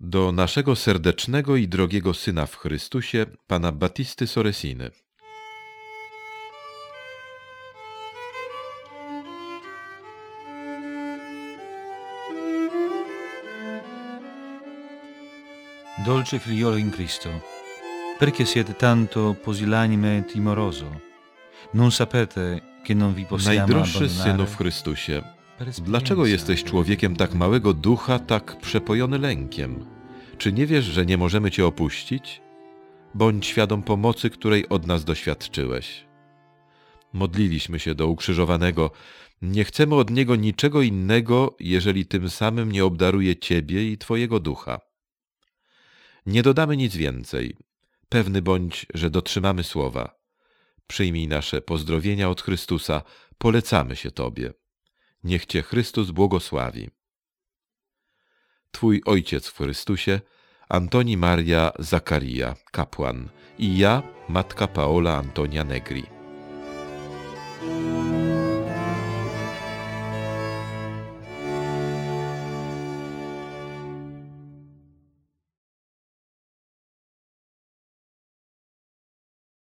do naszego serdecznego i drogiego syna w Chrystusie, pana Batisty Soresiny. Dolce figliolo in Cristo, perché siete tanto pusillanime e timoroso? Non sapete che non vi possiamo Najdroższy synu abbandonare w Chrystusie, dlaczego jesteś człowiekiem tak małego ducha, tak przepojony lękiem? Czy nie wiesz, że nie możemy cię opuścić? Bądź świadom pomocy, której od nas doświadczyłeś. Modliliśmy się do ukrzyżowanego. Nie chcemy od niego niczego innego, jeżeli tym samym nie obdaruje ciebie i twojego ducha. Nie dodamy nic więcej. Pewny bądź, że dotrzymamy słowa. Przyjmij nasze pozdrowienia od Chrystusa, polecamy się Tobie. Niech Cię Chrystus błogosławi. Twój Ojciec w Chrystusie, Antoni Maria Zakaria, kapłan i ja, Matka Paola Antonia Negri.